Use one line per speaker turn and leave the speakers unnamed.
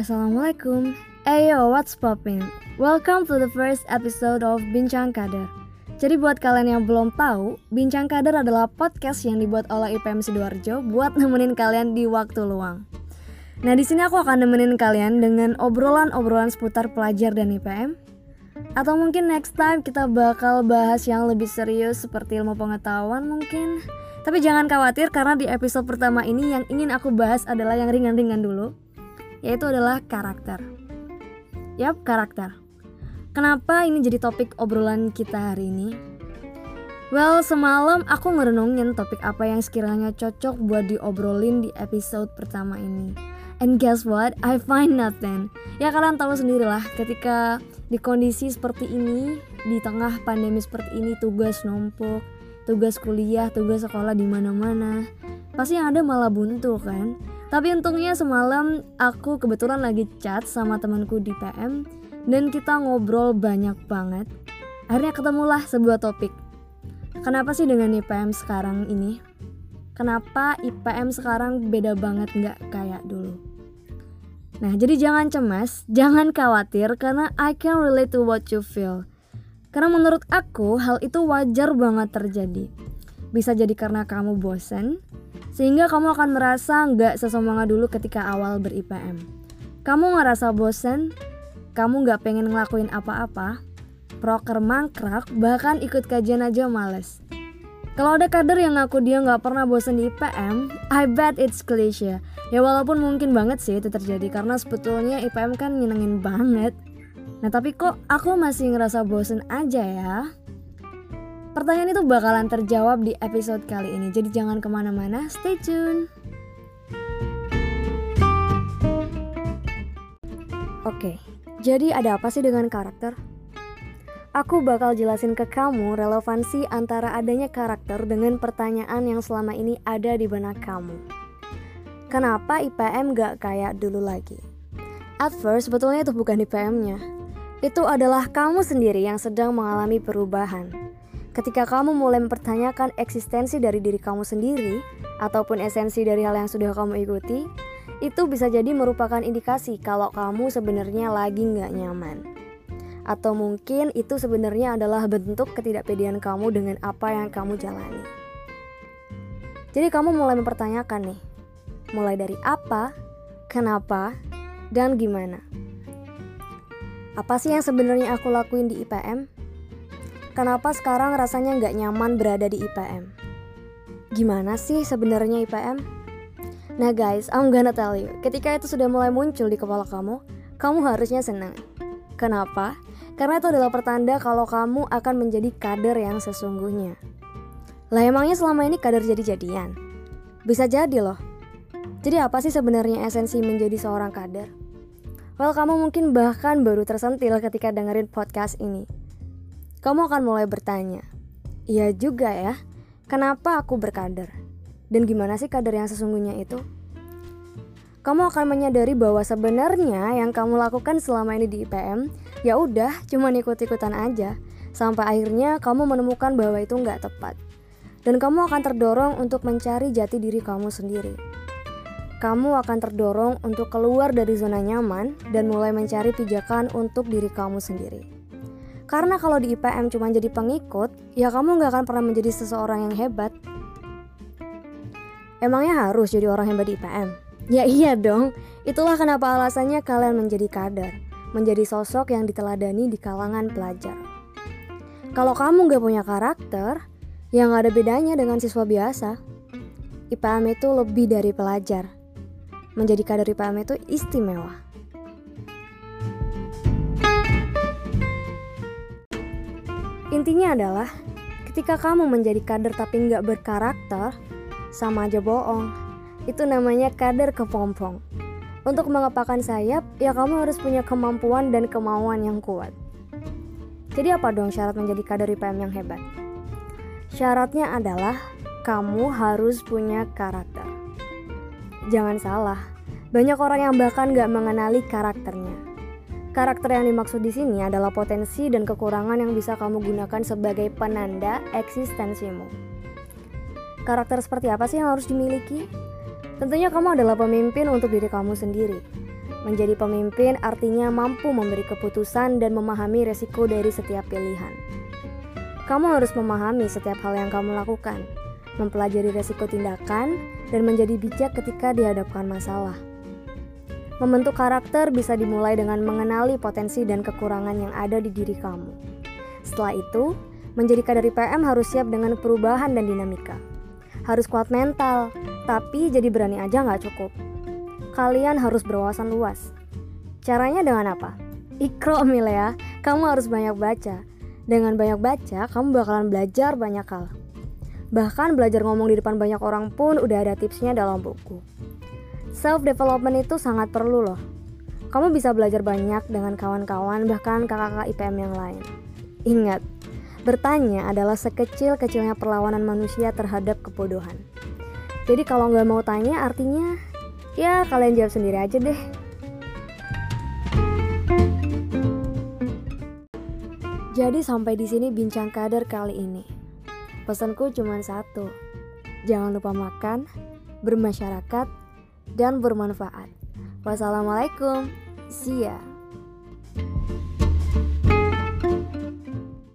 Assalamualaikum. Ayo, what's poppin'? Welcome to the first episode of Bincang Kader. Jadi buat kalian yang belum tahu, Bincang Kader adalah podcast yang dibuat oleh IPM Sidoarjo buat nemenin kalian di waktu luang. Nah, di sini aku akan nemenin kalian dengan obrolan-obrolan seputar pelajar dan IPM. Atau mungkin next time kita bakal bahas yang lebih serius seperti ilmu pengetahuan mungkin. Tapi jangan khawatir karena di episode pertama ini yang ingin aku bahas adalah yang ringan-ringan dulu, yaitu adalah karakter. Yap, karakter. Kenapa ini jadi topik obrolan kita hari ini? Well, semalam aku ngerenungin topik apa yang sekiranya cocok buat diobrolin di episode pertama ini. And guess what? I find nothing. Ya kalian tahu sendiri lah, ketika di kondisi seperti ini, di tengah pandemi seperti ini, tugas numpuk, tugas kuliah, tugas sekolah di mana-mana, pasti yang ada malah buntu kan. Tapi untungnya semalam aku kebetulan lagi chat sama temanku di PM dan kita ngobrol banyak banget. Akhirnya ketemulah sebuah topik. Kenapa sih dengan IPM sekarang ini? Kenapa IPM sekarang beda banget nggak kayak dulu? Nah, jadi jangan cemas, jangan khawatir karena I can relate to what you feel. Karena menurut aku hal itu wajar banget terjadi. Bisa jadi karena kamu bosen, sehingga kamu akan merasa nggak sesemangat dulu ketika awal ber-IPM. Kamu ngerasa bosen, kamu nggak pengen ngelakuin apa-apa, proker mangkrak, bahkan ikut kajian aja males. Kalau ada kader yang ngaku dia nggak pernah bosen di IPM, I bet it's cliche. Ya walaupun mungkin banget sih itu terjadi karena sebetulnya IPM kan nyenengin banget. Nah tapi kok aku masih ngerasa bosen aja ya? Pertanyaan itu bakalan terjawab di episode kali ini, jadi jangan ke mana-mana, stay tune. Oke, jadi ada apa sih dengan karakter? Aku bakal jelasin ke kamu relevansi antara adanya karakter dengan pertanyaan yang selama ini ada di benak kamu. Kenapa IPM gak kayak dulu lagi? At first, sebetulnya itu bukan IPM-nya. Itu adalah kamu sendiri yang sedang mengalami perubahan. Ketika kamu mulai mempertanyakan eksistensi dari diri kamu sendiri, ataupun esensi dari hal yang sudah kamu ikuti, itu bisa jadi merupakan indikasi kalau kamu sebenarnya lagi nggak nyaman. Atau mungkin itu sebenarnya adalah bentuk ketidakpedean kamu dengan apa yang kamu jalani. Jadi kamu mulai mempertanyakan nih, mulai dari apa, kenapa, dan gimana. Apa sih yang sebenarnya aku lakuin di IPM? Kenapa sekarang rasanya nggak nyaman berada di IPM? Gimana sih sebenarnya IPM? Nah guys, I'm gonna tell you, ketika itu sudah mulai muncul di kepala kamu, kamu harusnya senang. Kenapa? Karena itu adalah pertanda kalau kamu akan menjadi kader yang sesungguhnya. Lah emangnya selama ini kader jadi-jadian? Bisa jadi loh, jadi apa sih sebenarnya esensi menjadi seorang kader? Well, kamu mungkin bahkan baru tersentil ketika dengerin podcast ini. Kamu akan mulai bertanya, iya juga ya, kenapa aku berkader? Dan gimana sih kader yang sesungguhnya itu? Kamu akan menyadari bahwa sebenarnya yang kamu lakukan selama ini di IPM, ya udah, cuma ikut-ikutan aja, sampai akhirnya kamu menemukan bahwa itu nggak tepat. Dan kamu akan terdorong untuk mencari jati diri kamu sendiri kamu akan terdorong untuk keluar dari zona nyaman dan mulai mencari pijakan untuk diri kamu sendiri. Karena kalau di IPM cuma jadi pengikut, ya kamu nggak akan pernah menjadi seseorang yang hebat. Emangnya harus jadi orang hebat di IPM? Ya iya dong, itulah kenapa alasannya kalian menjadi kader, menjadi sosok yang diteladani di kalangan pelajar. Kalau kamu nggak punya karakter, ya nggak ada bedanya dengan siswa biasa. IPM itu lebih dari pelajar, menjadi kader IPM itu istimewa. Intinya adalah, ketika kamu menjadi kader tapi nggak berkarakter, sama aja bohong. Itu namanya kader kepompong. Untuk mengepakkan sayap, ya kamu harus punya kemampuan dan kemauan yang kuat. Jadi apa dong syarat menjadi kader IPM yang hebat? Syaratnya adalah kamu harus punya karakter. Jangan salah, banyak orang yang bahkan gak mengenali karakternya. Karakter yang dimaksud di sini adalah potensi dan kekurangan yang bisa kamu gunakan sebagai penanda eksistensimu. Karakter seperti apa sih yang harus dimiliki? Tentunya kamu adalah pemimpin untuk diri kamu sendiri. Menjadi pemimpin artinya mampu memberi keputusan dan memahami resiko dari setiap pilihan. Kamu harus memahami setiap hal yang kamu lakukan, mempelajari resiko tindakan, dan menjadi bijak ketika dihadapkan masalah. Membentuk karakter bisa dimulai dengan mengenali potensi dan kekurangan yang ada di diri kamu. Setelah itu, menjadi kader IPM harus siap dengan perubahan dan dinamika. Harus kuat mental, tapi jadi berani aja nggak cukup kalian harus berwawasan luas. Caranya dengan apa? Ikro Milea, kamu harus banyak baca. Dengan banyak baca, kamu bakalan belajar banyak hal. Bahkan belajar ngomong di depan banyak orang pun udah ada tipsnya dalam buku. Self development itu sangat perlu loh. Kamu bisa belajar banyak dengan kawan-kawan bahkan kakak-kakak IPM yang lain. Ingat, bertanya adalah sekecil-kecilnya perlawanan manusia terhadap kebodohan. Jadi kalau nggak mau tanya artinya Ya, kalian jawab sendiri aja deh. Jadi sampai di sini bincang kader kali ini. Pesanku cuma satu. Jangan lupa makan, bermasyarakat, dan bermanfaat. Wassalamualaikum. See ya.